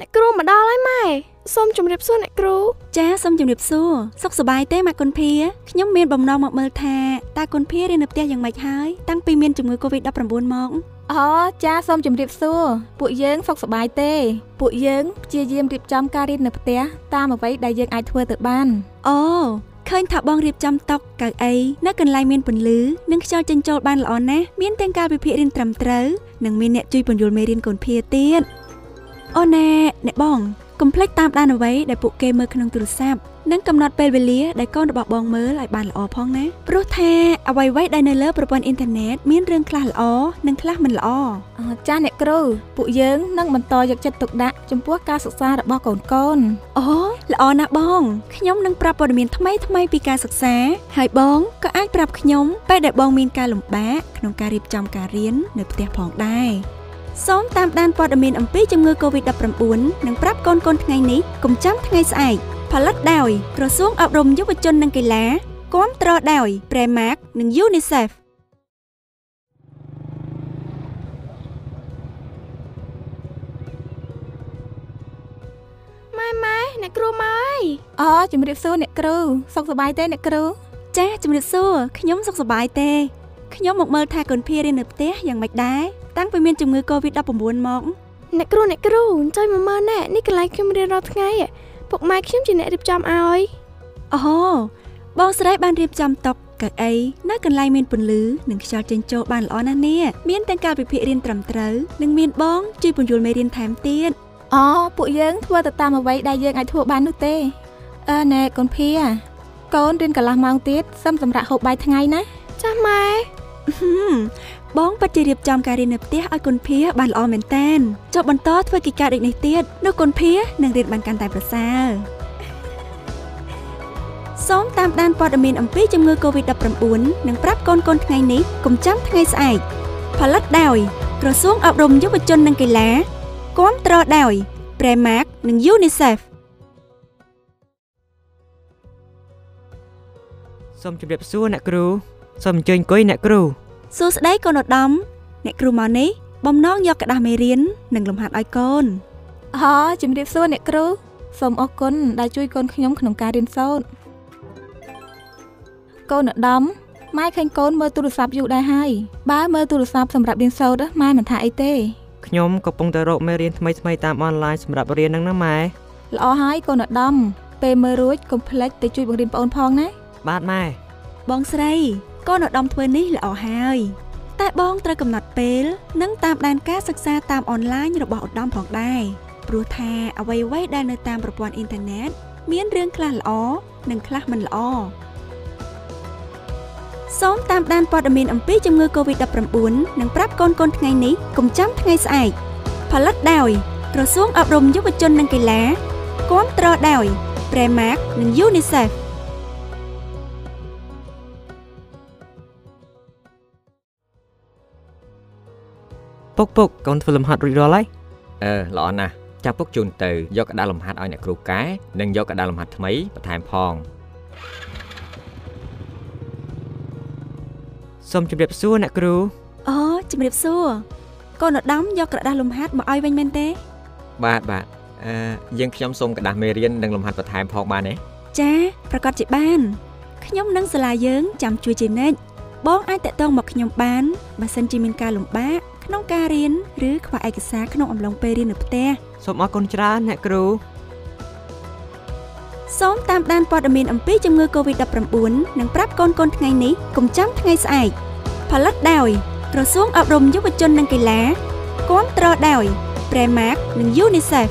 អ្នកគ្រូមកដល់ហើយម៉ែសូមជម្រាបសួរអ្នកគ្រូចាសូមជម្រាបសួរសុខសប្បាយទេម៉ាក់គុនភាខ្ញុំមានបំណងមកមើលថាតើគុនភារៀននៅផ្ទះយ៉ាងម៉េចហើយតាំងពីមានជំងឺ Covid-19 មកអូចាសូមជម្រាបសួរពួកយើងសុខសប្បាយទេ ពួកយើងព្យាយាមរៀបចំការរៀននៅផ្ទះតាមអ្វីដែលយើងអាចធ្វើទៅបានអូឃើញថាបងរៀបចំតុកៅអីនៅកន្លែងមានពន្លឺនិងខ្យល់ចេញចូលបានល្អណាស់មានទាំងការវិភាគរៀនត្រឹមត្រូវនិងមានអ្នកជួយពន្យល់មេរៀនកូនភាទៀត អូណែអ្នកបងកុំភ្លេចតាមដានអ្វីដែលពួកគេមើលក្នុងទូរស័ព្ទនិងកំណត់ពេលវេលាដែលកូនរបស់បងមើលឲ្យបានល្អផងណាព្រោះថាអ្វីៗដែលនៅលើប្រព័ន្ធអ៊ីនធឺណិតមានរឿងខ្លះល្អនិងខ្លះមិនល្អចាស់អ្នកគ្រូពួកយើងនឹងបន្តយកចិត្តទុកដាក់ចំពោះការសិក្សារបស់កូនកូនអូល្អណាស់បងខ្ញុំនឹងប្រាប់ព័ត៌មានថ្មីថ្មីពីការសិក្សាហើយបងក៏អាចប្រាប់ខ្ញុំពេលដែលបងមានការលំបាកក្នុងការរៀបចំការរៀននៅផ្ទះផងដែរ សូមតាមដានព័ត៌មានអំពីជំងឺ Covid-19 និងប្រាប់កូនកូនថ្ងៃនេះកុំចាំថ្ងៃស្អែកផលិតដោយក្រសួងអប់រំយុវជននិងកីឡាគាំទ្រដោយ Premark និង UNICEF ម៉ែម៉ែអ្នកគ្រូមកហើយអូជំរាបសួរអ្នកគ្រូសុខសប្បាយទេអ្នកគ្រូចាជំរាបសួរខ្ញុំសុខសប្បាយទេខ្ញុំមកមើលថាកូនភារៀននៅផ្ទះយ៉ាងម៉េចដែរ តាំងពីមានជំងឺ Covid-19 មកអ្នកគ្រូអ្នកគ្រូអញ្ជើញមកមើលណែនេះកន្លែងខ្ញុំរៀនរាល់ថ្ងៃពុកម៉ែខ្ញុំជាអ្នករៀបចំឲ្យអូបងស្រីបានរៀបចំតុកៅអីនៅកន្លែងមានពន្លឺនិងខ្យល់ចេញចូលបានល្អណាស់នេះមានទាំងការវិភាគរៀនត្រឹមត្រូវនិងមានបងជួយពន្យល់មេរៀនថែមទៀតអូពួកយើងធ្វើទៅតាមអ្វីដែលយើងអាចធ្វើបាននោះទេអឺណែកូនភាកូនរៀនកន្លះម៉ោងទៀតសឹមសម្រាប់ហូបបាយថ្ងៃណាចាស់ម៉ែ បងពិតជារៀបចំការរៀននៅផ្ទះឲ្យគុណភាបានល្អមែនតែនចុះបន្តធ្វើកិច្ចការដូចនេះទៀតនោះគុណភានឹងរៀនបានកាន់តែប្រសើរសូមតាមដានព័ត៌មានអំពីជំងឺ Covid-19 និងប្រាប់កូនកូនថ្ងៃនេះកុំចាំថ្ងៃស្អែកផលិតដោយក្រសួងអប់រំយុវជននិងកីឡាគាំទ្រដោយ Premark និង UNICEF សូមជម្រាបសួរអ្នកគ្រូ សូមអញ្ជើញអង្គុយអ្នកគ្រូសួស្តីកូនឧត្តមអ្នកគ្រូមកនេះបំណងយកกระดาษមេរៀននិងលំហាត់ឲ្យកូនអូជំរាបសួរអ្នកគ្រូសូមអរគុណដែលជួយកូនខ្ញុំក្នុងការរៀនសូត្រកូនឧត្តមម៉ែឃើញកូនមើលទូរស័ព្ទយូរដែរហើយបើមើលទូរស័ព្ទសម្រាប់រៀនសូត្រម៉ែមិនថាអីទេខ្ញុំកំពុងតែរកមេរៀនថ្មីថ្មីតាមអនឡាញសម្រាប់រៀននឹងណាម៉ែល្អហើយកូនឧត្តមពេលមើលរួចកុំភ្លេចទៅជួយបង្រៀនបងផងណាបាទម៉ែបងស្រី កូនឧត្តមធ្វើនេះល្អហើយតែបងត្រូវកំណត់ពេល និងតាមដានការសិក្សាតាមអនឡាញរបស់ឧត្តមផងដែរព្រោះថាអ្វីៗដែលនៅតាមប្រព័ន្ធអ៊ីនធឺណិតមានរឿងខ្លះល្អនិងខ្លះមិនល្អសូមតាមដានព័ត៌មានអំពីជំងឺ Covid-19 និងប្រាប់កូនកូនថ្ងៃនេះកុំចាំថ្ងៃស្អែកផលិតដោយក្រសួងអប់រំយុវជននិងកីឡាគាំទ្រដោយ Premark និង UNICEF ពុកពុកកូនធ្វើលំហាត់រួចរាល់ហើយអឺល្អណាស់ចាប់ពុកជូនទៅយកកដាលលំហាត់ឲ្យអ្នកគ្រូកែនិងយកកដាលលំហាត់ថ្មីបន្ថែមផងសូមជម្រាបសួរអ្នកគ្រូអូជម្រាបសួរកូនឧត្តមយកក្រដាសលំហាត់មកឲ្យវិញមែនទេ បាទបាទអឺយើងខ្ញុំសូមក្រដាសមេរៀននិងលំហាត់បន្ថែមផងបានទេចាប្រកាសជាបានខ្ញុំនិងសាលាយើងចាំជួយជានិច្ច បងអាចតាក់ទងមកខ្ញុំបានបើសិនជាមានការលំបាកក្នុងការរៀនឬខ្វះឯកសារក្នុងអំឡុងពេលរៀននៅផ្ទះសូមអរគុណច្រើនអ្នកគ្រូសូមតាមដានព័ត៌មានអំពីជំងឺ Covid-19 និងប្រាប់កូនកូនថ្ងៃនេះកុំចាំថ្ងៃស្អែកផលិតដោយក្រសួងអប់រំយុវជននិងកីឡាគាំទ្រដោយ Premark និង UNICEF